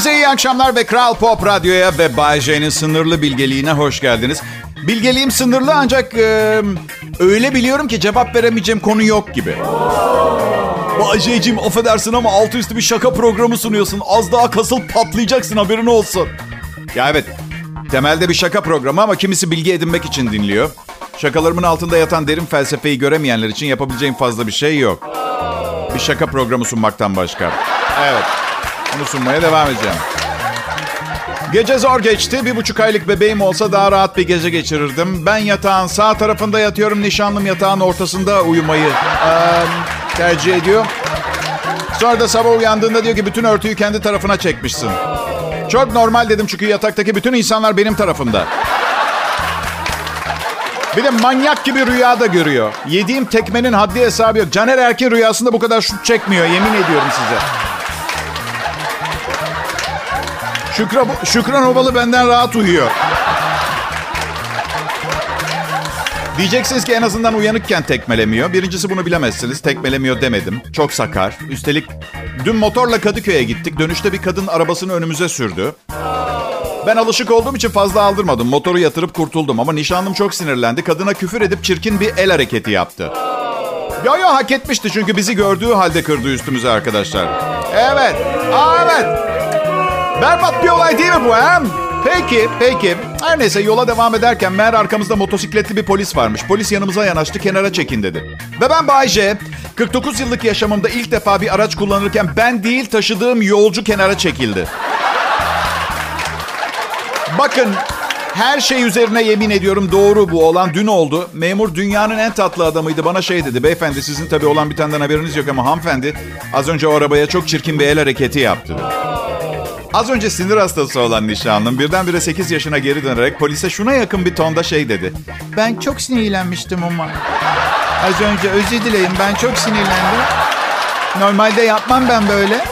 Hepinize iyi akşamlar ve Kral Pop Radyo'ya ve Bay J'nin sınırlı bilgeliğine hoş geldiniz. Bilgeliğim sınırlı ancak e, öyle biliyorum ki cevap veremeyeceğim konu yok gibi. Bay J'cim affedersin ama altı üstü bir şaka programı sunuyorsun. Az daha kasıl patlayacaksın haberin olsun. Ya evet temelde bir şaka programı ama kimisi bilgi edinmek için dinliyor. Şakalarımın altında yatan derin felsefeyi göremeyenler için yapabileceğim fazla bir şey yok. Bir şaka programı sunmaktan başka. Evet. Bunu sunmaya devam edeceğim. Gece zor geçti. Bir buçuk aylık bebeğim olsa daha rahat bir gece geçirirdim. Ben yatağın sağ tarafında yatıyorum. Nişanlım yatağın ortasında uyumayı e, tercih ediyor. Sonra da sabah uyandığında diyor ki bütün örtüyü kendi tarafına çekmişsin. Çok normal dedim çünkü yataktaki bütün insanlar benim tarafımda. Bir de manyak gibi rüyada görüyor. Yediğim tekmenin haddi hesabı yok. Caner Erkin rüyasında bu kadar şut çekmiyor. Yemin ediyorum size. Şükran, Şükran Ovalı benden rahat uyuyor. Diyeceksiniz ki en azından uyanıkken tekmelemiyor. Birincisi bunu bilemezsiniz. Tekmelemiyor demedim. Çok sakar. Üstelik dün motorla Kadıköy'e gittik. Dönüşte bir kadın arabasını önümüze sürdü. Ben alışık olduğum için fazla aldırmadım. Motoru yatırıp kurtuldum ama nişanlım çok sinirlendi. Kadına küfür edip çirkin bir el hareketi yaptı. Yo yo hak etmişti çünkü bizi gördüğü halde kırdı üstümüze arkadaşlar. Evet. Evet. Berbat bir olay değil mi bu hem? Peki, peki. Her neyse yola devam ederken meğer arkamızda motosikletli bir polis varmış. Polis yanımıza yanaştı, kenara çekin dedi. Ve ben Bayce, 49 yıllık yaşamımda ilk defa bir araç kullanırken ben değil taşıdığım yolcu kenara çekildi. Bakın her şey üzerine yemin ediyorum doğru bu olan dün oldu. Memur dünyanın en tatlı adamıydı. Bana şey dedi. Beyefendi sizin tabii olan bitenden haberiniz yok ama hanımefendi az önce o arabaya çok çirkin bir el hareketi yaptı. Az önce sinir hastası olan nişanlım birdenbire 8 yaşına geri dönerek polise şuna yakın bir tonda şey dedi. Ben çok sinirlenmiştim ama. Az önce özür dileyim ben çok sinirlendim. Normalde yapmam ben böyle.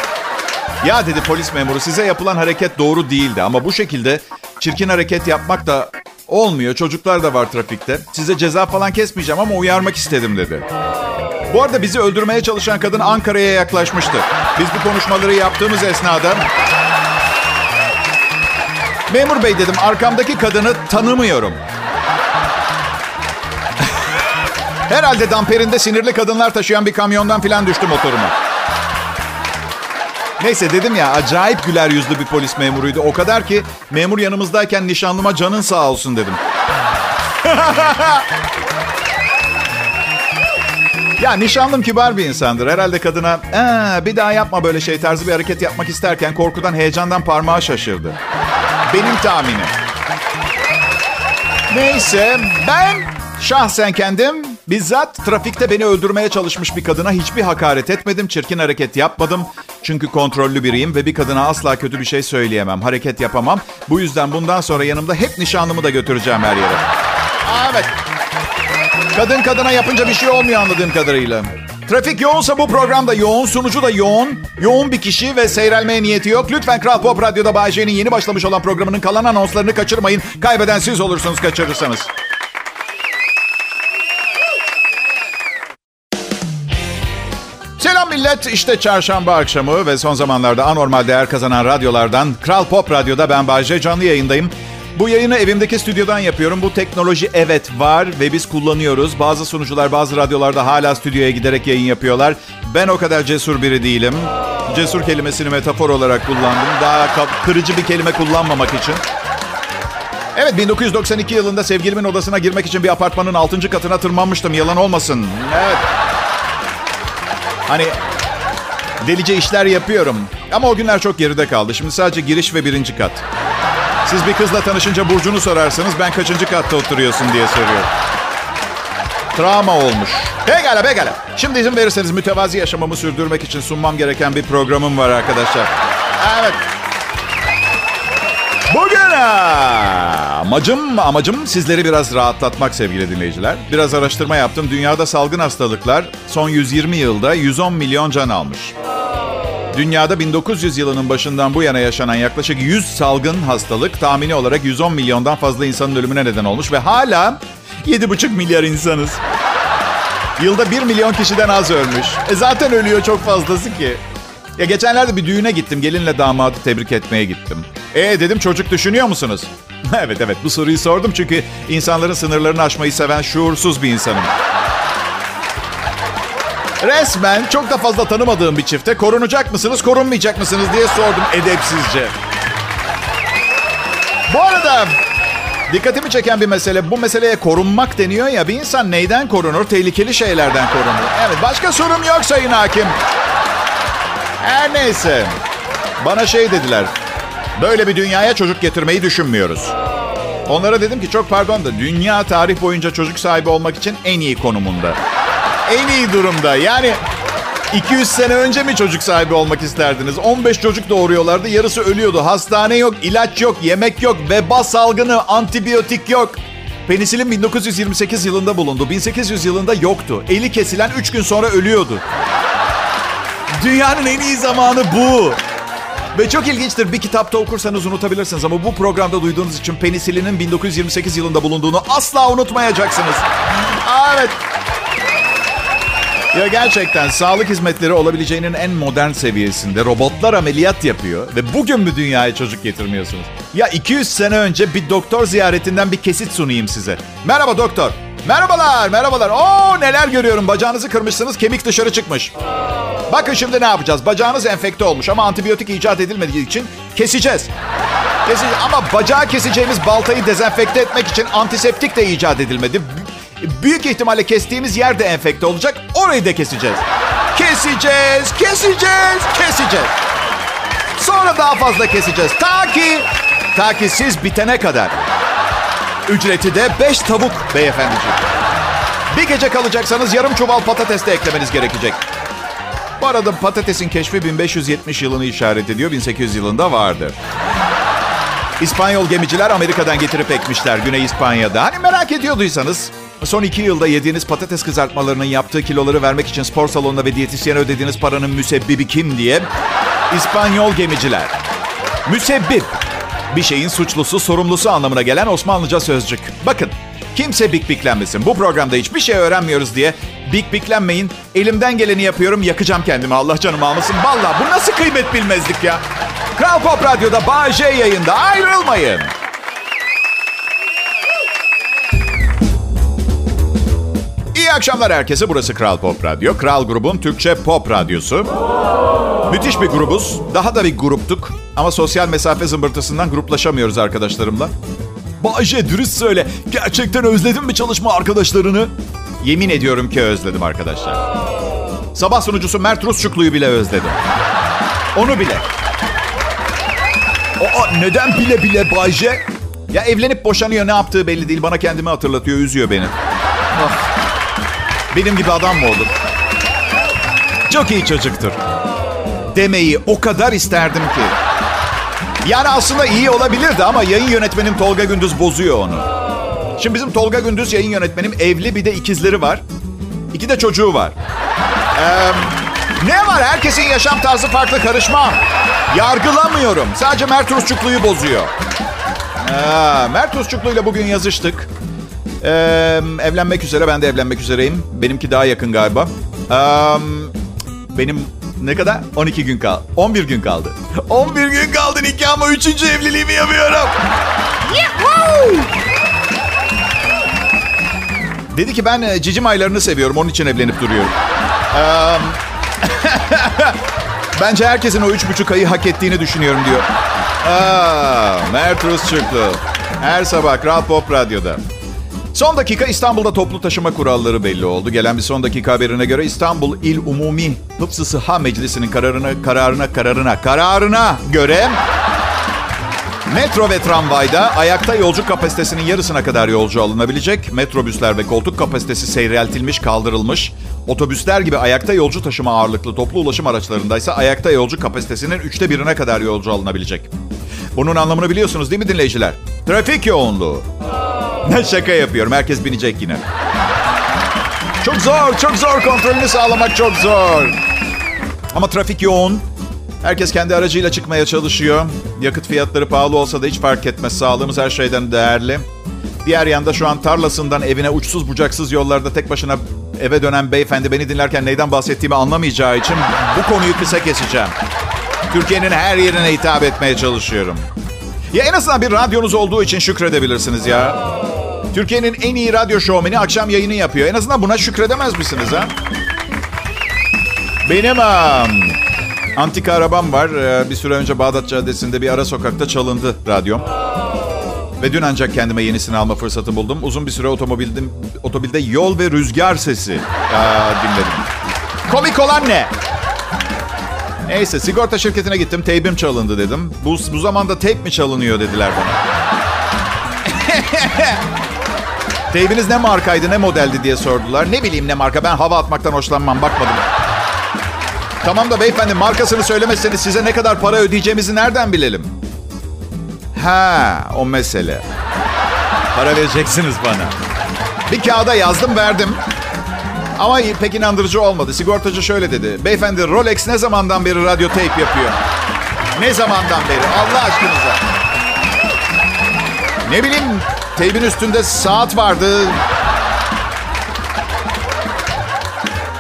Ya dedi polis memuru size yapılan hareket doğru değildi ama bu şekilde çirkin hareket yapmak da olmuyor. Çocuklar da var trafikte. Size ceza falan kesmeyeceğim ama uyarmak istedim dedi. Bu arada bizi öldürmeye çalışan kadın Ankara'ya yaklaşmıştı. Biz bu konuşmaları yaptığımız esnada Memur bey dedim arkamdaki kadını tanımıyorum. Herhalde damperinde sinirli kadınlar taşıyan bir kamyondan filan düştü motoruma. Neyse dedim ya acayip güler yüzlü bir polis memuruydu. O kadar ki memur yanımızdayken nişanlıma canın sağ olsun dedim. ya nişanlım kibar bir insandır. Herhalde kadına ee, bir daha yapma böyle şey tarzı bir hareket yapmak isterken korkudan heyecandan parmağı şaşırdı. Benim tahminim. Neyse ben şahsen kendim bizzat trafikte beni öldürmeye çalışmış bir kadına hiçbir hakaret etmedim. Çirkin hareket yapmadım. Çünkü kontrollü biriyim ve bir kadına asla kötü bir şey söyleyemem. Hareket yapamam. Bu yüzden bundan sonra yanımda hep nişanlımı da götüreceğim her yere. Evet. Kadın kadına yapınca bir şey olmuyor anladığım kadarıyla. Trafik yoğunsa bu programda yoğun, sunucu da yoğun. Yoğun bir kişi ve seyrelmeye niyeti yok. Lütfen Kral Pop Radyo'da Bay J'nin yeni başlamış olan programının kalan anonslarını kaçırmayın. Kaybeden siz olursunuz kaçırırsanız. Selam millet. İşte çarşamba akşamı ve son zamanlarda anormal değer kazanan radyolardan Kral Pop Radyo'da ben Bayce canlı yayındayım. Bu yayını evimdeki stüdyodan yapıyorum. Bu teknoloji evet var ve biz kullanıyoruz. Bazı sunucular bazı radyolarda hala stüdyoya giderek yayın yapıyorlar. Ben o kadar cesur biri değilim. Cesur kelimesini metafor olarak kullandım. Daha kırıcı bir kelime kullanmamak için. Evet 1992 yılında sevgilimin odasına girmek için bir apartmanın 6. katına tırmanmıştım. Yalan olmasın. Evet. Hani delice işler yapıyorum. Ama o günler çok geride kaldı. Şimdi sadece giriş ve birinci kat. Siz bir kızla tanışınca burcunu sorarsanız ben kaçıncı katta oturuyorsun diye soruyorum. Travma olmuş. Pekala pekala. Şimdi izin verirseniz mütevazi yaşamamı sürdürmek için sunmam gereken bir programım var arkadaşlar. Evet. Bugün amacım, amacım sizleri biraz rahatlatmak sevgili dinleyiciler. Biraz araştırma yaptım. Dünyada salgın hastalıklar son 120 yılda 110 milyon can almış. Dünyada 1900 yılının başından bu yana yaşanan yaklaşık 100 salgın hastalık tahmini olarak 110 milyondan fazla insanın ölümüne neden olmuş ve hala 7,5 milyar insanız. Yılda 1 milyon kişiden az ölmüş. E zaten ölüyor çok fazlası ki. Ya geçenlerde bir düğüne gittim. Gelinle damadı tebrik etmeye gittim. E dedim çocuk düşünüyor musunuz? evet evet bu soruyu sordum çünkü insanların sınırlarını aşmayı seven şuursuz bir insanım. Resmen çok da fazla tanımadığım bir çifte korunacak mısınız, korunmayacak mısınız diye sordum edepsizce. Bu arada dikkatimi çeken bir mesele. Bu meseleye korunmak deniyor ya. Bir insan neyden korunur? Tehlikeli şeylerden korunur. Evet başka sorum yok Sayın Hakim. Her neyse. Bana şey dediler. Böyle bir dünyaya çocuk getirmeyi düşünmüyoruz. Onlara dedim ki çok pardon da dünya tarih boyunca çocuk sahibi olmak için en iyi konumunda. En iyi durumda. Yani 200 sene önce mi çocuk sahibi olmak isterdiniz? 15 çocuk doğuruyorlardı. Yarısı ölüyordu. Hastane yok, ilaç yok, yemek yok, veba salgını, antibiyotik yok. Penisilin 1928 yılında bulundu. 1800 yılında yoktu. Eli kesilen 3 gün sonra ölüyordu. Dünyanın en iyi zamanı bu. Ve çok ilginçtir. Bir kitapta okursanız unutabilirsiniz ama bu programda duyduğunuz için penisilinin 1928 yılında bulunduğunu asla unutmayacaksınız. Evet. Ya gerçekten sağlık hizmetleri olabileceğinin en modern seviyesinde robotlar ameliyat yapıyor ve bugün mü dünyaya çocuk getirmiyorsunuz? Ya 200 sene önce bir doktor ziyaretinden bir kesit sunayım size. Merhaba doktor. Merhabalar, merhabalar. Oo neler görüyorum. Bacağınızı kırmışsınız, kemik dışarı çıkmış. Bakın şimdi ne yapacağız? Bacağınız enfekte olmuş ama antibiyotik icat edilmediği için keseceğiz. Keseceğiz. Ama bacağı keseceğimiz baltayı dezenfekte etmek için antiseptik de icat edilmedi. Büyük ihtimalle kestiğimiz yer de enfekte olacak. Orayı da keseceğiz. Keseceğiz, keseceğiz, keseceğiz. Sonra daha fazla keseceğiz. Ta ki, ta ki siz bitene kadar. Ücreti de 5 tavuk beyefendiciğim. Bir gece kalacaksanız yarım çuval patates de eklemeniz gerekecek. Bu arada patatesin keşfi 1570 yılını işaret ediyor. 1800 yılında vardı. İspanyol gemiciler Amerika'dan getirip ekmişler Güney İspanya'da. Hani merak ediyorduysanız son iki yılda yediğiniz patates kızartmalarının yaptığı kiloları vermek için spor salonuna ve diyetisyene ödediğiniz paranın müsebbibi kim diye İspanyol gemiciler. Müsebbip bir şeyin suçlusu, sorumlusu anlamına gelen Osmanlıca sözcük. Bakın kimse bik biklenmesin. Bu programda hiçbir şey öğrenmiyoruz diye bik biklenmeyin. Elimden geleni yapıyorum yakacağım kendimi Allah canımı almasın. Valla bu nasıl kıymet bilmezlik ya. Kral Pop Radyo'da J yayında ayrılmayın. İyi akşamlar herkese. Burası Kral Pop Radyo. Kral grubun Türkçe pop radyosu. Müthiş bir grubuz. Daha da bir gruptuk. Ama sosyal mesafe zımbırtısından gruplaşamıyoruz arkadaşlarımla. Bayce dürüst söyle. Gerçekten özledin mi çalışma arkadaşlarını? Yemin ediyorum ki özledim arkadaşlar. Sabah sunucusu Mert Rusçuklu'yu bile özledim. Onu bile. Aa, neden bile bile Bayce? Ya evlenip boşanıyor ne yaptığı belli değil. Bana kendimi hatırlatıyor, üzüyor beni. Oh. Benim gibi adam mı olur? Çok iyi çocuktur. Demeyi o kadar isterdim ki. Yani aslında iyi olabilirdi ama yayın yönetmenim Tolga Gündüz bozuyor onu. Şimdi bizim Tolga Gündüz yayın yönetmenim evli bir de ikizleri var. İki de çocuğu var. Ee, ne var? Herkesin yaşam tarzı farklı karışmam. Yargılamıyorum. Sadece Mert Rusçuklu'yu bozuyor. Ee, Mert Rusçuklu'yla bugün yazıştık. Ee, evlenmek üzere. Ben de evlenmek üzereyim. Benimki daha yakın galiba. Ee, benim ne kadar? 12 gün kaldı. 11 gün kaldı. 11 gün kaldı nikahıma 3. evliliğimi yapıyorum. Dedi ki ben e, cicim aylarını seviyorum. Onun için evlenip duruyorum. Ee, bence herkesin o üç buçuk ayı hak ettiğini düşünüyorum diyor. Aa, Mert Rusçuklu. Her sabah Kral Pop Radyo'da. Son dakika İstanbul'da toplu taşıma kuralları belli oldu. Gelen bir son dakika haberine göre İstanbul İl Umumi Hıfzı Sıha Meclisi'nin kararına, kararına, kararına, kararına göre metro ve tramvayda ayakta yolcu kapasitesinin yarısına kadar yolcu alınabilecek. Metrobüsler ve koltuk kapasitesi seyreltilmiş, kaldırılmış. Otobüsler gibi ayakta yolcu taşıma ağırlıklı toplu ulaşım araçlarındaysa ayakta yolcu kapasitesinin üçte birine kadar yolcu alınabilecek. Bunun anlamını biliyorsunuz değil mi dinleyiciler? Trafik yoğunluğu. Şaka yapıyorum. Herkes binecek yine. Çok zor, çok zor. Kontrolünü sağlamak çok zor. Ama trafik yoğun. Herkes kendi aracıyla çıkmaya çalışıyor. Yakıt fiyatları pahalı olsa da hiç fark etmez. Sağlığımız her şeyden değerli. Diğer yanda şu an tarlasından evine uçsuz bucaksız yollarda tek başına eve dönen beyefendi beni dinlerken neyden bahsettiğimi anlamayacağı için bu konuyu kısa keseceğim. Türkiye'nin her yerine hitap etmeye çalışıyorum. Ya en azından bir radyonuz olduğu için şükredebilirsiniz ya. Türkiye'nin en iyi radyo şovmeni akşam yayını yapıyor. En azından buna şükredemez misiniz ha? Benim um, antika arabam var. Ee, bir süre önce Bağdat Caddesi'nde bir ara sokakta çalındı radyom. Ve dün ancak kendime yenisini alma fırsatı buldum. Uzun bir süre otomobilde, otomobilde yol ve rüzgar sesi aa, dinledim. Komik olan ne? Neyse sigorta şirketine gittim. Teybim çalındı dedim. Bu, bu zamanda teyp mi çalınıyor dediler bana. Teybiniz ne markaydı ne modeldi diye sordular. Ne bileyim ne marka ben hava atmaktan hoşlanmam bakmadım. Tamam da beyefendi markasını söylemezseniz size ne kadar para ödeyeceğimizi nereden bilelim? Ha, o mesele. Para vereceksiniz bana. Bir kağıda yazdım verdim. Ama pek inandırıcı olmadı. Sigortacı şöyle dedi. Beyefendi Rolex ne zamandan beri radyo tape yapıyor? Ne zamandan beri? Allah aşkınıza. Ne bileyim teybin üstünde saat vardı.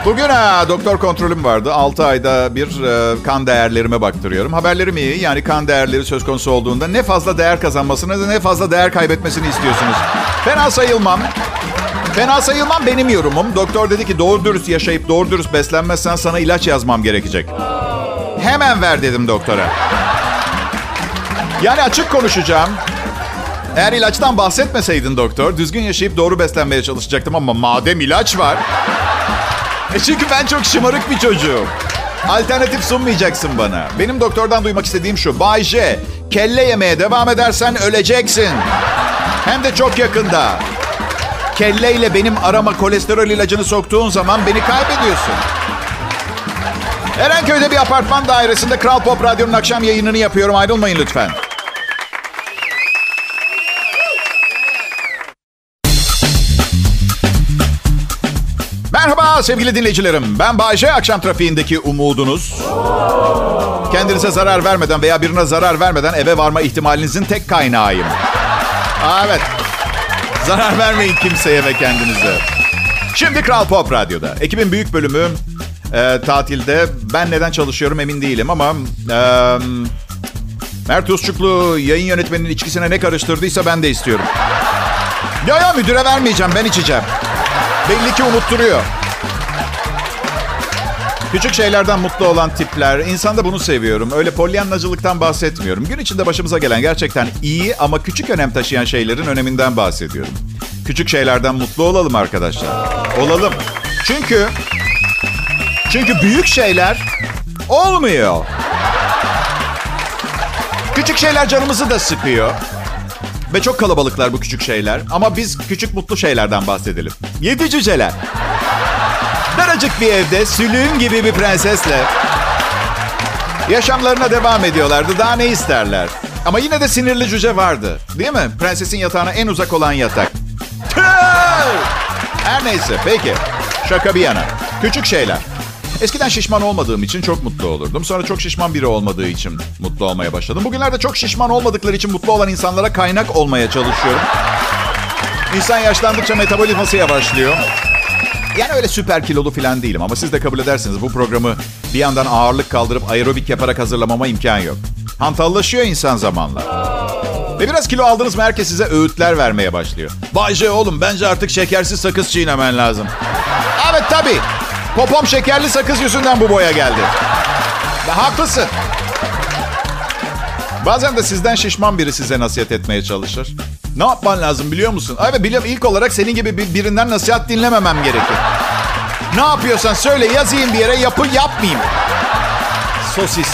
Bugün ha, doktor kontrolüm vardı. 6 ayda bir e, kan değerlerime baktırıyorum. Haberlerim iyi. Yani kan değerleri söz konusu olduğunda ne fazla değer kazanmasını ne fazla değer kaybetmesini istiyorsunuz. Fena sayılmam. Fena sayılmam benim yorumum. Doktor dedi ki doğru dürüst yaşayıp doğru dürüst beslenmezsen sana ilaç yazmam gerekecek. Hemen ver dedim doktora. Yani açık konuşacağım. Eğer ilaçtan bahsetmeseydin doktor, düzgün yaşayıp doğru beslenmeye çalışacaktım ama madem ilaç var... E çünkü ben çok şımarık bir çocuğum. Alternatif sunmayacaksın bana. Benim doktordan duymak istediğim şu. Bay J, kelle yemeye devam edersen öleceksin. Hem de çok yakında. Kelleyle benim arama kolesterol ilacını soktuğun zaman beni kaybediyorsun. Erenköy'de bir apartman dairesinde Kral Pop Radyo'nun akşam yayınını yapıyorum. Ayrılmayın lütfen. Merhaba sevgili dinleyicilerim. Ben Bayce, akşam trafiğindeki umudunuz. Kendinize zarar vermeden veya birine zarar vermeden eve varma ihtimalinizin tek kaynağıyım. Aa, evet. Zarar vermeyin kimseye ve kendinize. Şimdi Kral Pop Radyo'da. Ekibin büyük bölümü e, tatilde. Ben neden çalışıyorum emin değilim ama... E, Mert Usçuklu yayın yönetmeninin içkisine ne karıştırdıysa ben de istiyorum. Ya ya müdüre vermeyeceğim ben içeceğim. Belli ki unutturuyor. Küçük şeylerden mutlu olan tipler. İnsanda bunu seviyorum. Öyle polyanlacılıktan bahsetmiyorum. Gün içinde başımıza gelen gerçekten iyi ama küçük önem taşıyan şeylerin öneminden bahsediyorum. Küçük şeylerden mutlu olalım arkadaşlar. Olalım. Çünkü çünkü büyük şeyler olmuyor. Küçük şeyler canımızı da sıkıyor. Ve çok kalabalıklar bu küçük şeyler. Ama biz küçük mutlu şeylerden bahsedelim. Yedi cüceler. Daracık bir evde sülüğün gibi bir prensesle yaşamlarına devam ediyorlardı. Daha ne isterler? Ama yine de sinirli cüce vardı. Değil mi? Prensesin yatağına en uzak olan yatak. Her neyse. Peki. Şaka bir yana. Küçük şeyler. Eskiden şişman olmadığım için çok mutlu olurdum. Sonra çok şişman biri olmadığı için mutlu olmaya başladım. Bugünlerde çok şişman olmadıkları için mutlu olan insanlara kaynak olmaya çalışıyorum. İnsan yaşlandıkça metabolizması yavaşlıyor. Yani öyle süper kilolu falan değilim ama siz de kabul edersiniz bu programı bir yandan ağırlık kaldırıp aerobik yaparak hazırlamama imkan yok. Hantallaşıyor insan zamanla. Ve biraz kilo aldınız mı herkes size öğütler vermeye başlıyor. Bayce oğlum bence artık şekersiz sakız çiğnemen lazım. Evet tabii. Popom şekerli sakız yüzünden bu boya geldi. Ve haklısın. Bazen de sizden şişman biri size nasihat etmeye çalışır. Ne yapman lazım biliyor musun? Evet biliyorum ilk olarak senin gibi bir, birinden nasihat dinlememem gerekir. Ne yapıyorsan söyle yazayım bir yere yapı yapmayayım. Sosis.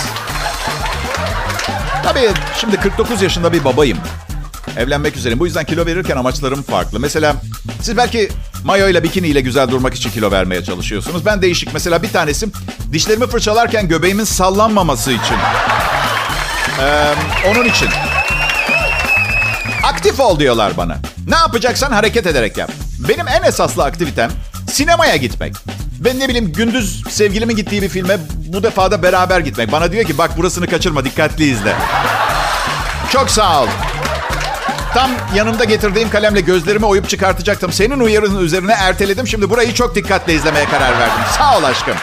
Tabii şimdi 49 yaşında bir babayım. Evlenmek üzereyim. Bu yüzden kilo verirken amaçlarım farklı. Mesela siz belki mayo ile bikini ile güzel durmak için kilo vermeye çalışıyorsunuz. Ben değişik. Mesela bir tanesi dişlerimi fırçalarken göbeğimin sallanmaması için. Ee, onun için. Aktif ol diyorlar bana. Ne yapacaksan hareket ederek yap. Benim en esaslı aktivitem sinemaya gitmek. Ben ne bileyim gündüz sevgilimin gittiği bir filme bu defa da beraber gitmek. Bana diyor ki bak burasını kaçırma dikkatli izle. Çok sağ ol. Tam yanımda getirdiğim kalemle gözlerimi oyup çıkartacaktım. Senin uyarının üzerine erteledim. Şimdi burayı çok dikkatle izlemeye karar verdim. Sağ ol aşkım.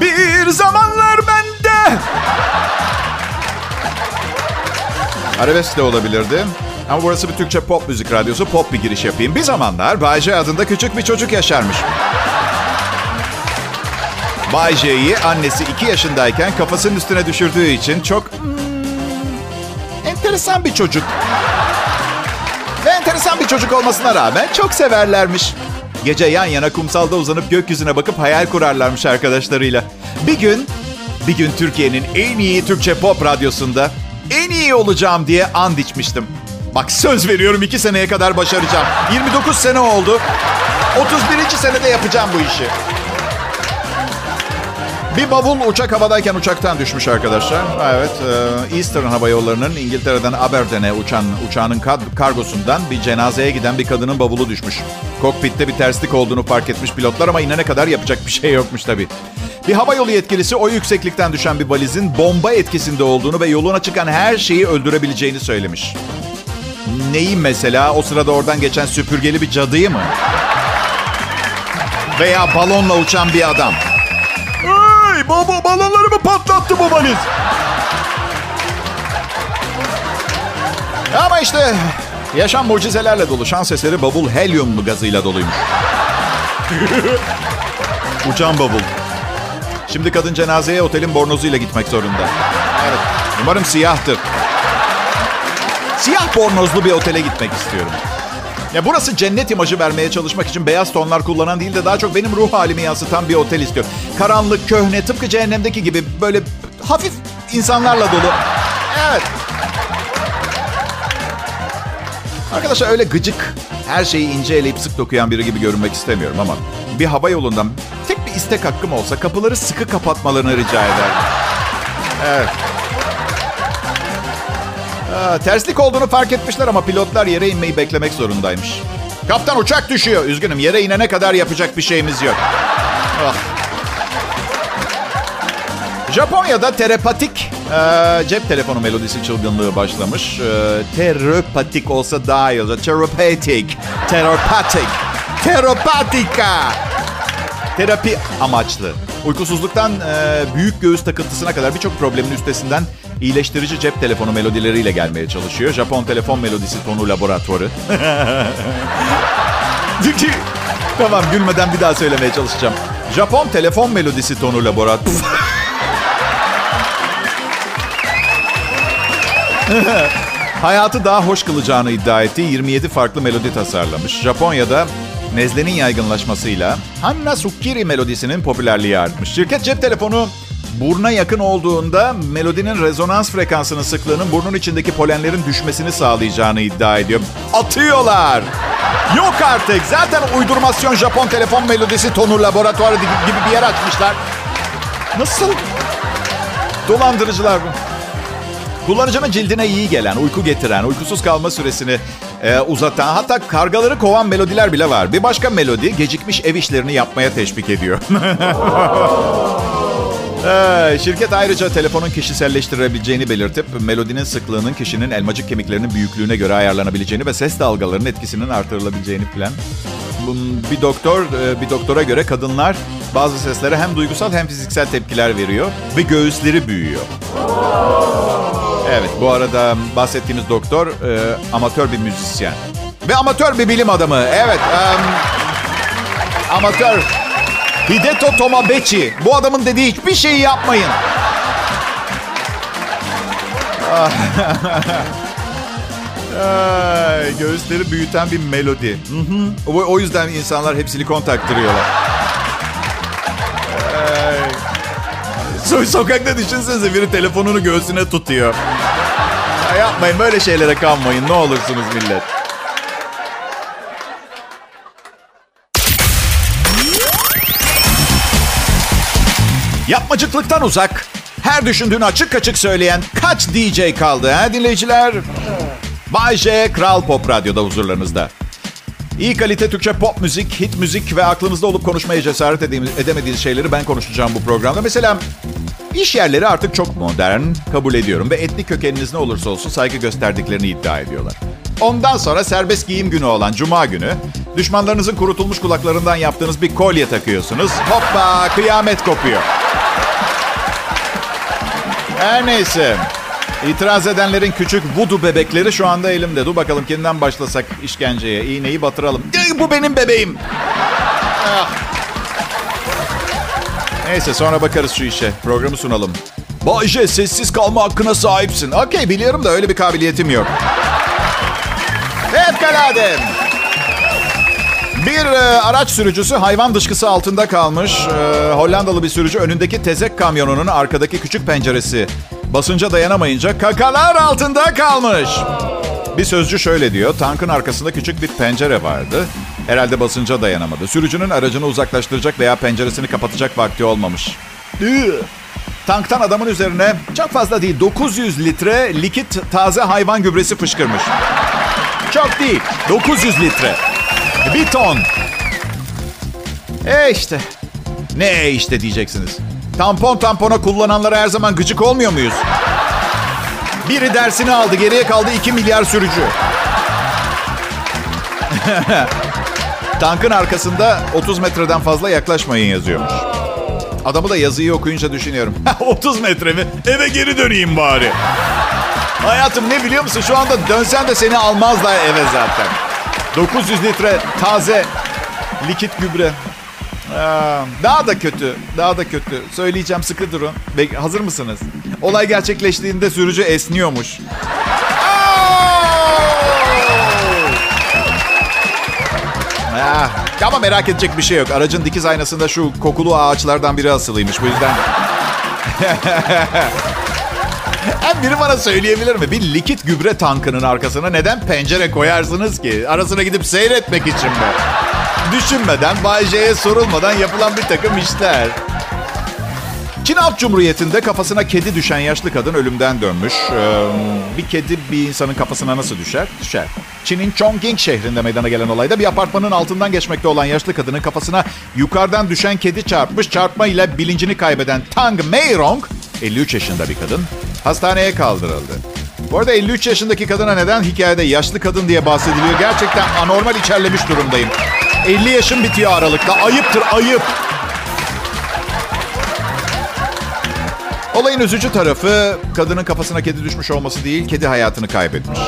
Bir zamanlar bende. Arabesk de olabilirdi. Ama burası bir Türkçe pop müzik radyosu. Pop bir giriş yapayım. Bir zamanlar Bayce adında küçük bir çocuk yaşarmış. Bay J'yi annesi 2 yaşındayken kafasının üstüne düşürdüğü için çok hmm, enteresan bir çocuk. Ve enteresan bir çocuk olmasına rağmen çok severlermiş. Gece yan yana kumsalda uzanıp gökyüzüne bakıp hayal kurarlarmış arkadaşlarıyla. Bir gün, bir gün Türkiye'nin en iyi Türkçe pop radyosunda en iyi olacağım diye and içmiştim. Bak söz veriyorum iki seneye kadar başaracağım. 29 sene oldu. 31. senede yapacağım bu işi. Bir bavul uçak havadayken uçaktan düşmüş arkadaşlar. Evet, e, Eastern Hava Yolları'nın İngiltere'den Aberdeen'e uçan uçağının kargosundan bir cenazeye giden bir kadının bavulu düşmüş. Kokpitte bir terslik olduğunu fark etmiş pilotlar ama inene kadar yapacak bir şey yokmuş tabii. Bir hava yolu yetkilisi o yükseklikten düşen bir valizin bomba etkisinde olduğunu ve yoluna çıkan her şeyi öldürebileceğini söylemiş. Neyi mesela? O sırada oradan geçen süpürgeli bir cadıyı mı? Veya balonla uçan bir adam. Hey baba balonlarımı patlattı bu valiz. Ama işte yaşam mucizelerle dolu. Şans eseri bavul helyumlu gazıyla doluymuş. Uçan bavul. Şimdi kadın cenazeye otelin bornozuyla gitmek zorunda. Evet. Umarım siyahtır. Siyah bornozlu bir otele gitmek istiyorum. Ya burası cennet imajı vermeye çalışmak için beyaz tonlar kullanan değil de daha çok benim ruh halimi yansıtan bir otel istiyorum. Karanlık, köhne, tıpkı cehennemdeki gibi böyle hafif insanlarla dolu. Evet. Arkadaşlar öyle gıcık, her şeyi ince eleyip sık dokuyan biri gibi görünmek istemiyorum ama bir hava yolundan tek bir istek hakkım olsa kapıları sıkı kapatmalarını rica ederdim. Evet. Aa, terslik olduğunu fark etmişler ama pilotlar yere inmeyi beklemek zorundaymış. Kaptan uçak düşüyor. Üzgünüm yere inene kadar yapacak bir şeyimiz yok. Ah. Japonya'da terapatik e, cep telefonu melodisi çılgınlığı başlamış. E, terapatik olsa daha iyi olacak. Terapatik. Terapatik. Terapatika. Terapi amaçlı. Uykusuzluktan e, büyük göğüs takıntısına kadar birçok problemin üstesinden iyileştirici cep telefonu melodileriyle gelmeye çalışıyor. Japon telefon melodisi tonu laboratuvarı. tamam gülmeden bir daha söylemeye çalışacağım. Japon telefon melodisi tonu laboratuvarı. Hayatı daha hoş kılacağını iddia ettiği 27 farklı melodi tasarlamış. Japonya'da nezlenin yaygınlaşmasıyla Hanna Sukiri melodisinin popülerliği artmış. Şirket cep telefonu buruna yakın olduğunda melodinin rezonans frekansının sıklığının burnun içindeki polenlerin düşmesini sağlayacağını iddia ediyor. Atıyorlar. Yok artık. Zaten uydurmasyon Japon telefon melodisi tonu laboratuvarı gibi bir yer açmışlar. Nasıl? Dolandırıcılar bu. Kullanıcının cildine iyi gelen, uyku getiren, uykusuz kalma süresini e, uzatan, hatta kargaları kovan melodiler bile var. Bir başka melodi gecikmiş ev işlerini yapmaya teşvik ediyor. Ee, şirket ayrıca telefonun kişiselleştirebileceğini belirtip melodinin sıklığının kişinin elmacık kemiklerinin büyüklüğüne göre ayarlanabileceğini ve ses dalgalarının etkisinin artırılabileceğini falan. Bir doktor e, bir doktora göre kadınlar bazı seslere hem duygusal hem fiziksel tepkiler veriyor ve göğüsleri büyüyor. Evet bu arada bahsettiğimiz doktor e, amatör bir müzisyen ve amatör bir bilim adamı. Evet. Um, amatör Hideto Tomabechi. Bu adamın dediği hiçbir şeyi yapmayın. Ay, göğüsleri büyüten bir melodi. Hı hı. O, o yüzden insanlar hep silikon taktırıyorlar. So sokakta düşünsenize biri telefonunu göğsüne tutuyor. Ya yapmayın böyle şeylere kanmayın ne olursunuz millet. Yapmacıklıktan uzak, her düşündüğünü açık açık söyleyen kaç DJ kaldı ha dinleyiciler? Bay J, Kral Pop Radyo'da huzurlarınızda. İyi kalite Türkçe pop müzik, hit müzik ve aklınızda olup konuşmaya cesaret edemediğiniz şeyleri ben konuşacağım bu programda. Mesela iş yerleri artık çok modern, kabul ediyorum. Ve etnik kökeniniz ne olursa olsun saygı gösterdiklerini iddia ediyorlar. Ondan sonra serbest giyim günü olan Cuma günü düşmanlarınızın kurutulmuş kulaklarından yaptığınız bir kolye takıyorsunuz. Hoppa kıyamet kopuyor. Her neyse. İtiraz edenlerin küçük vudu bebekleri şu anda elimde. Dur bakalım kimden başlasak işkenceye. İğneyi batıralım. Bu benim bebeğim. Ah. Neyse sonra bakarız şu işe. Programı sunalım. Bayce sessiz kalma hakkına sahipsin. Okey biliyorum da öyle bir kabiliyetim yok. Fevkalade. Bir e, araç sürücüsü hayvan dışkısı altında kalmış. E, Hollandalı bir sürücü önündeki tezek kamyonunun arkadaki küçük penceresi basınca dayanamayınca kakalar altında kalmış. Bir sözcü şöyle diyor. Tankın arkasında küçük bir pencere vardı. Herhalde basınca dayanamadı. Sürücünün aracını uzaklaştıracak veya penceresini kapatacak vakti olmamış. Tanktan adamın üzerine çok fazla değil 900 litre likit taze hayvan gübresi fışkırmış. Çok değil 900 litre. Bir ton. E işte. Ne e işte diyeceksiniz. Tampon tampona kullananlara her zaman gıcık olmuyor muyuz? Biri dersini aldı. Geriye kaldı 2 milyar sürücü. Tankın arkasında 30 metreden fazla yaklaşmayın yazıyormuş. Adamı da yazıyı okuyunca düşünüyorum. 30 metre mi? Eve geri döneyim bari. Hayatım ne biliyor musun? Şu anda dönsen de seni almazlar eve zaten. 900 litre taze likit gübre. Daha da kötü, daha da kötü. Söyleyeceğim sıkı durun. Hazır mısınız? Olay gerçekleştiğinde sürücü esniyormuş. Ah, ama merak edecek bir şey yok. Aracın dikiz aynasında şu kokulu ağaçlardan biri asılıymış. Bu yüzden... Biri bana söyleyebilir mi? Bir likit gübre tankının arkasına neden pencere koyarsınız ki? Arasına gidip seyretmek için mi? Düşünmeden, Bay J'ye sorulmadan yapılan bir takım işler. Çin Halk Cumhuriyeti'nde kafasına kedi düşen yaşlı kadın ölümden dönmüş. Ee, bir kedi bir insanın kafasına nasıl düşer? Düşer. Çin'in Chongqing şehrinde meydana gelen olayda bir apartmanın altından geçmekte olan yaşlı kadının kafasına yukarıdan düşen kedi çarpmış. Çarpma ile bilincini kaybeden Tang Meirong, 53 yaşında bir kadın, hastaneye kaldırıldı. Bu arada 53 yaşındaki kadına neden hikayede yaşlı kadın diye bahsediliyor? Gerçekten anormal içerlemiş durumdayım. 50 yaşım bitiyor Aralık'ta. Ayıptır, ayıp. Olayın üzücü tarafı kadının kafasına kedi düşmüş olması değil, kedi hayatını kaybetmiş.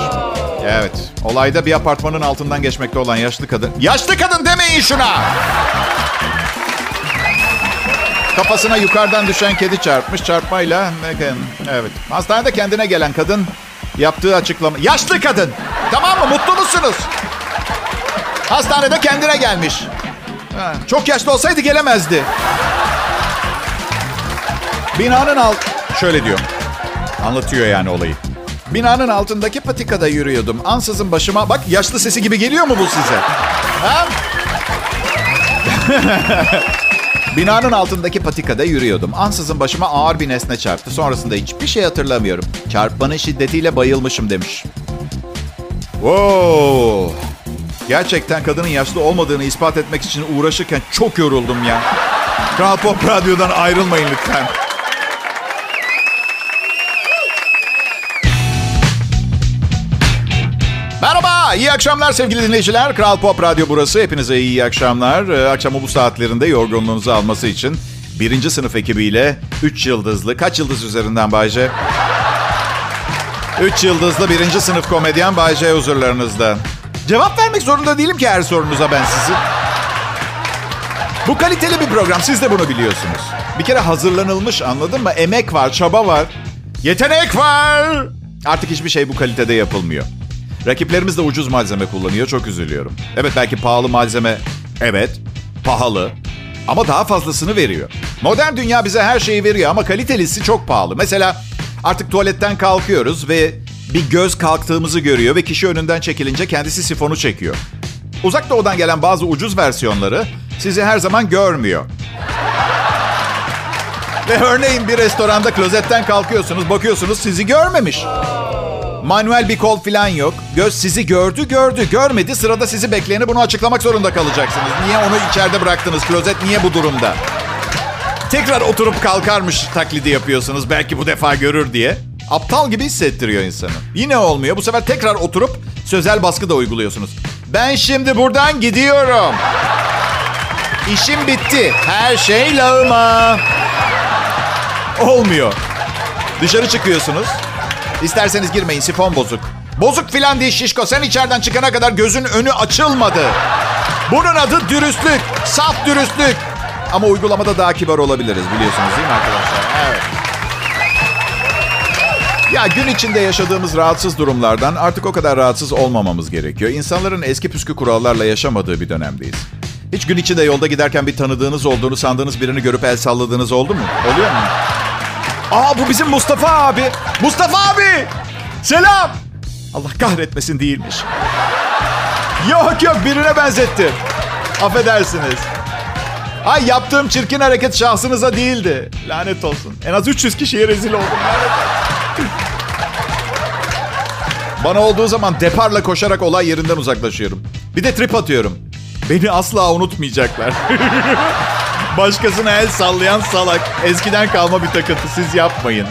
Evet, olayda bir apartmanın altından geçmekte olan yaşlı kadın... Yaşlı kadın demeyin şuna! Kafasına yukarıdan düşen kedi çarpmış. Çarpmayla... Evet. Hastanede kendine gelen kadın yaptığı açıklama... Yaşlı kadın! Tamam mı? Mutlu musunuz? Hastanede kendine gelmiş. Çok yaşlı olsaydı gelemezdi. Binanın alt... Şöyle diyor. Anlatıyor yani olayı. Binanın altındaki patikada yürüyordum. Ansızın başıma... Bak yaşlı sesi gibi geliyor mu bu size? Ha? Binanın altındaki patikada yürüyordum. Ansızın başıma ağır bir nesne çarptı. Sonrasında hiçbir şey hatırlamıyorum. Çarpmanın şiddetiyle bayılmışım demiş. Wow. Gerçekten kadının yaşlı olmadığını ispat etmek için uğraşırken çok yoruldum ya. Kral Pop Radyo'dan ayrılmayın lütfen. Merhaba, iyi akşamlar sevgili dinleyiciler. Kral Pop Radyo burası. Hepinize iyi akşamlar. Ee, akşamı bu saatlerinde yorgunluğunuzu alması için birinci sınıf ekibiyle 3 yıldızlı, kaç yıldız üzerinden Bayce? 3 yıldızlı birinci sınıf komedyen Bayce huzurlarınızda. Cevap vermek zorunda değilim ki her sorunuza ben sizin. Bu kaliteli bir program, siz de bunu biliyorsunuz. Bir kere hazırlanılmış anladın mı? Emek var, çaba var. Yetenek var. Artık hiçbir şey bu kalitede yapılmıyor. Rakiplerimiz de ucuz malzeme kullanıyor. Çok üzülüyorum. Evet belki pahalı malzeme. Evet pahalı. Ama daha fazlasını veriyor. Modern dünya bize her şeyi veriyor ama kalitelisi çok pahalı. Mesela artık tuvaletten kalkıyoruz ve bir göz kalktığımızı görüyor ve kişi önünden çekilince kendisi sifonu çekiyor. Uzak doğudan gelen bazı ucuz versiyonları sizi her zaman görmüyor. Ve örneğin bir restoranda klozetten kalkıyorsunuz, bakıyorsunuz sizi görmemiş. Manuel bir kol falan yok. Göz sizi gördü gördü. Görmedi sırada sizi bekleyeni bunu açıklamak zorunda kalacaksınız. Niye onu içeride bıraktınız? Klozet niye bu durumda? Tekrar oturup kalkarmış taklidi yapıyorsunuz. Belki bu defa görür diye. Aptal gibi hissettiriyor insanı. Yine olmuyor. Bu sefer tekrar oturup sözel baskı da uyguluyorsunuz. Ben şimdi buradan gidiyorum. İşim bitti. Her şey lağıma. Olmuyor. Dışarı çıkıyorsunuz. İsterseniz girmeyin sifon bozuk. Bozuk filan değil şişko. Sen içeriden çıkana kadar gözün önü açılmadı. Bunun adı dürüstlük. Saf dürüstlük. Ama uygulamada daha kibar olabiliriz biliyorsunuz değil mi arkadaşlar? Evet. Ya gün içinde yaşadığımız rahatsız durumlardan artık o kadar rahatsız olmamamız gerekiyor. İnsanların eski püskü kurallarla yaşamadığı bir dönemdeyiz. Hiç gün içinde yolda giderken bir tanıdığınız olduğunu sandığınız birini görüp el salladığınız oldu mu? Oluyor mu? Aa bu bizim Mustafa abi. Mustafa abi. Selam. Allah kahretmesin değilmiş. Yok yok birine benzettim. Affedersiniz. Ay yaptığım çirkin hareket şahsınıza değildi. Lanet olsun. En az 300 kişiye rezil oldum. Bana olduğu zaman deparla koşarak olay yerinden uzaklaşıyorum. Bir de trip atıyorum. Beni asla unutmayacaklar. Başkasına el sallayan salak. Eskiden kalma bir takıntı. Siz yapmayın.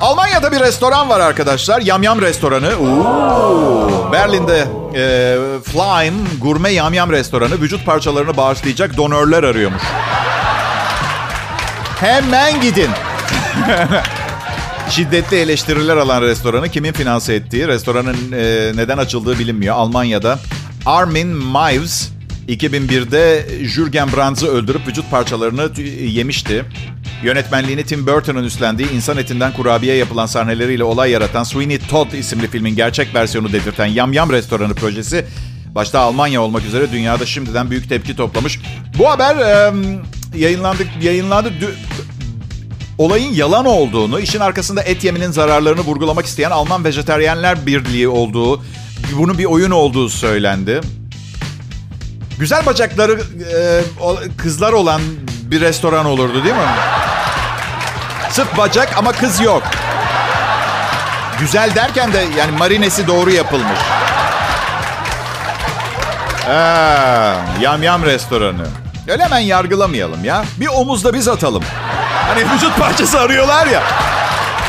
Almanya'da bir restoran var arkadaşlar. Yamyam restoranı. Oo. Berlin'de e, Flyme gurme yamyam restoranı vücut parçalarını bağışlayacak donörler arıyormuş. Hemen gidin. Şiddetli eleştiriler alan restoranı kimin finanse ettiği, restoranın e, neden açıldığı bilinmiyor. Almanya'da Armin Meiwes 2001'de Jürgen Brands'ı öldürüp vücut parçalarını yemişti. Yönetmenliğini Tim Burton'un üstlendiği insan etinden kurabiye yapılan sahneleriyle olay yaratan Sweeney Todd isimli filmin gerçek versiyonu dedirten Yam Yam Restoranı projesi başta Almanya olmak üzere dünyada şimdiden büyük tepki toplamış. Bu haber e, yayınlandı, yayınlandı. Olayın yalan olduğunu, işin arkasında et yeminin zararlarını vurgulamak isteyen Alman Vejeteryenler Birliği olduğu, bunun bir oyun olduğu söylendi. Güzel bacakları e, kızlar olan bir restoran olurdu değil mi? Sırf bacak ama kız yok. Güzel derken de yani marinesi doğru yapılmış. Ee, yam yam restoranı. Öyle hemen yargılamayalım ya. Bir omuzda biz atalım. Hani vücut parçası arıyorlar ya.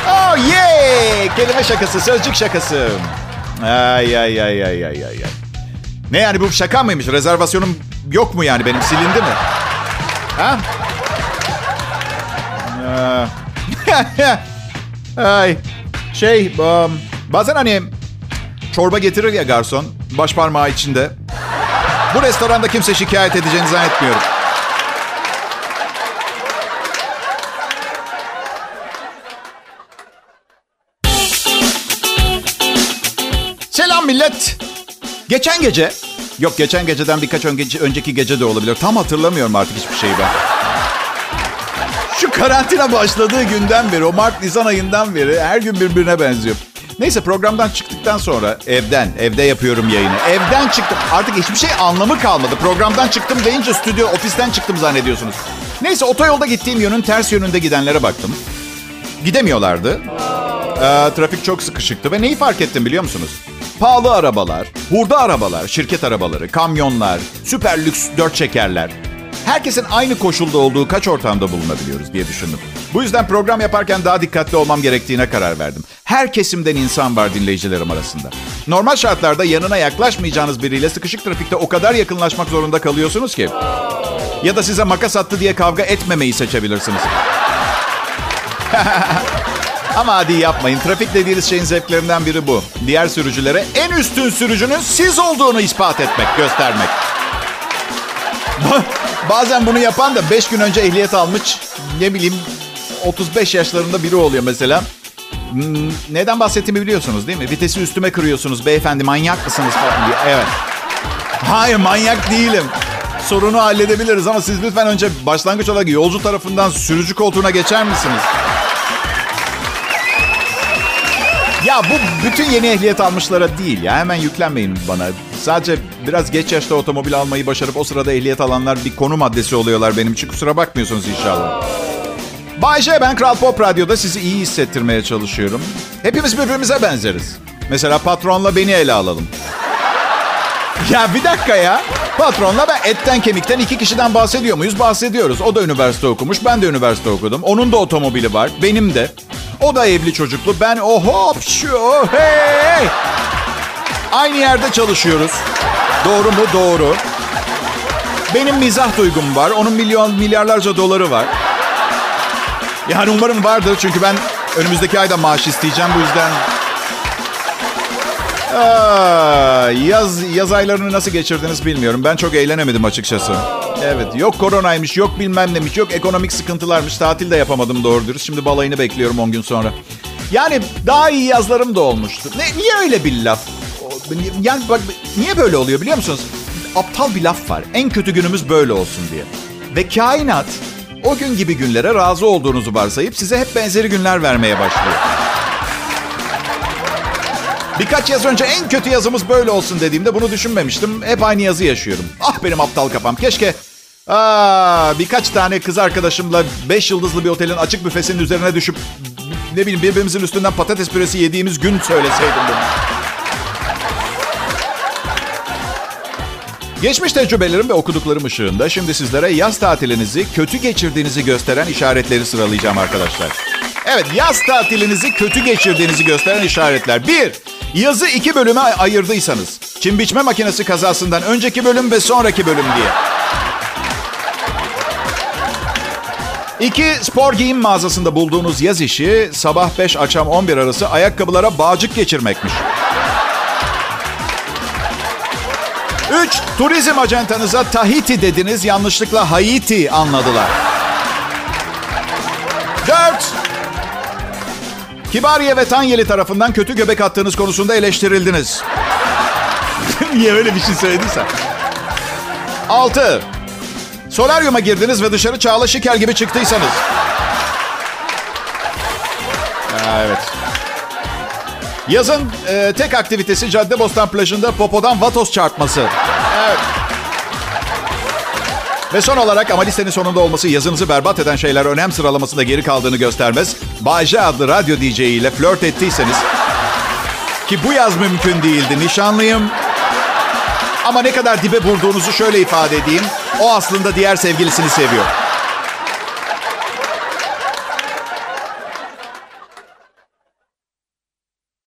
Oh yeah! Kelime şakası, sözcük şakası. Ay ay ay ay ay ay ay. Ne yani bu şaka mıymış? Rezervasyonum yok mu yani benim silindi mi? Ha? Ay. Şey, um, bazen hani çorba getirir ya garson, baş parmağı içinde. Bu restoranda kimse şikayet edeceğini zannetmiyorum. Selam millet. Geçen gece, yok geçen geceden birkaç önceki, önceki gece de olabilir. Tam hatırlamıyorum artık hiçbir şeyi ben. Şu karantina başladığı günden beri, o Mart-Nisan ayından beri her gün birbirine benziyor. Neyse programdan çıktıktan sonra evden, evde yapıyorum yayını. Evden çıktım. Artık hiçbir şey anlamı kalmadı. Programdan çıktım deyince stüdyo, ofisten çıktım zannediyorsunuz. Neyse otoyolda gittiğim yönün ters yönünde gidenlere baktım. Gidemiyorlardı. Ee, trafik çok sıkışıktı ve neyi fark ettim biliyor musunuz? Pahalı arabalar, hurda arabalar, şirket arabaları, kamyonlar, süper lüks dört çekerler. Herkesin aynı koşulda olduğu kaç ortamda bulunabiliyoruz diye düşündüm. Bu yüzden program yaparken daha dikkatli olmam gerektiğine karar verdim. Her kesimden insan var dinleyicilerim arasında. Normal şartlarda yanına yaklaşmayacağınız biriyle sıkışık trafikte o kadar yakınlaşmak zorunda kalıyorsunuz ki. Ya da size makas attı diye kavga etmemeyi seçebilirsiniz. Ama hadi yapmayın. Trafik dediğiniz şeyin zevklerinden biri bu. Diğer sürücülere en üstün sürücünün siz olduğunu ispat etmek, göstermek. Bazen bunu yapan da 5 gün önce ehliyet almış, ne bileyim 35 yaşlarında biri oluyor mesela. Hmm, neden bahsettiğimi biliyorsunuz değil mi? Vitesi üstüme kırıyorsunuz beyefendi manyak mısınız falan diye. Evet. Hayır manyak değilim. Sorunu halledebiliriz ama siz lütfen önce başlangıç olarak yolcu tarafından sürücü koltuğuna geçer misiniz? Ya bu bütün yeni ehliyet almışlara değil ya. Hemen yüklenmeyin bana. Sadece biraz geç yaşta otomobil almayı başarıp o sırada ehliyet alanlar bir konu maddesi oluyorlar benim için. Kusura bakmıyorsunuz inşallah. Bay J, ben Kral Pop Radyo'da sizi iyi hissettirmeye çalışıyorum. Hepimiz birbirimize benzeriz. Mesela patronla beni ele alalım. Ya bir dakika ya. Patronla ben etten kemikten iki kişiden bahsediyor muyuz? Bahsediyoruz. O da üniversite okumuş, ben de üniversite okudum. Onun da otomobili var, benim de. O da evli çocuklu, ben o hop şu hey. Aynı yerde çalışıyoruz. Doğru mu? Doğru. Benim mizah duygum var. Onun milyon milyarlarca doları var. Yani umarım vardır çünkü ben önümüzdeki ayda maaş isteyeceğim bu yüzden. Yaz yaz aylarını nasıl geçirdiniz bilmiyorum. Ben çok eğlenemedim açıkçası. Evet, yok koronaymış, yok bilmem nemiş, yok ekonomik sıkıntılarmış. Tatil de yapamadım doğru dürüst. Şimdi balayını bekliyorum 10 gün sonra. Yani daha iyi yazlarım da olmuştu. Ne, niye öyle bir laf? Yani bak niye böyle oluyor biliyor musunuz? Aptal bir laf var. En kötü günümüz böyle olsun diye. Ve kainat o gün gibi günlere razı olduğunuzu varsayıp size hep benzeri günler vermeye başlıyor. Birkaç yaz önce en kötü yazımız böyle olsun dediğimde bunu düşünmemiştim. Hep aynı yazı yaşıyorum. Ah benim aptal kafam. Keşke aa, birkaç tane kız arkadaşımla 5 yıldızlı bir otelin açık büfesinin üzerine düşüp ne bileyim birbirimizin üstünden patates püresi yediğimiz gün söyleseydim bunu. Geçmiş tecrübelerim ve okuduklarım ışığında şimdi sizlere yaz tatilinizi kötü geçirdiğinizi gösteren işaretleri sıralayacağım arkadaşlar. Evet yaz tatilinizi kötü geçirdiğinizi gösteren işaretler. Bir, yazı iki bölüme ayırdıysanız. Çim biçme makinesi kazasından önceki bölüm ve sonraki bölüm diye. İki, spor giyim mağazasında bulduğunuz yaz işi sabah 5 akşam 11 arası ayakkabılara bağcık geçirmekmiş. 3. Turizm acentanıza Tahiti dediniz, yanlışlıkla Haiti anladılar. 4. Kibariye ve Tanyeli tarafından kötü göbek attığınız konusunda eleştirildiniz. Niye öyle bir şey söylediysen? 6. Solaryuma girdiniz ve dışarı Çağla Şikel gibi çıktıysanız. Ha, evet. Yazın e, tek aktivitesi Caddebostan plajında popodan vatos çarpması. Evet. Ve son olarak ama listenin sonunda olması yazınızı berbat eden şeyler önem sıralamasında geri kaldığını göstermez. Bayce adlı radyo DJ ile flört ettiyseniz ki bu yaz mümkün değildi. Nişanlıyım. Ama ne kadar dibe vurduğunuzu şöyle ifade edeyim. O aslında diğer sevgilisini seviyor.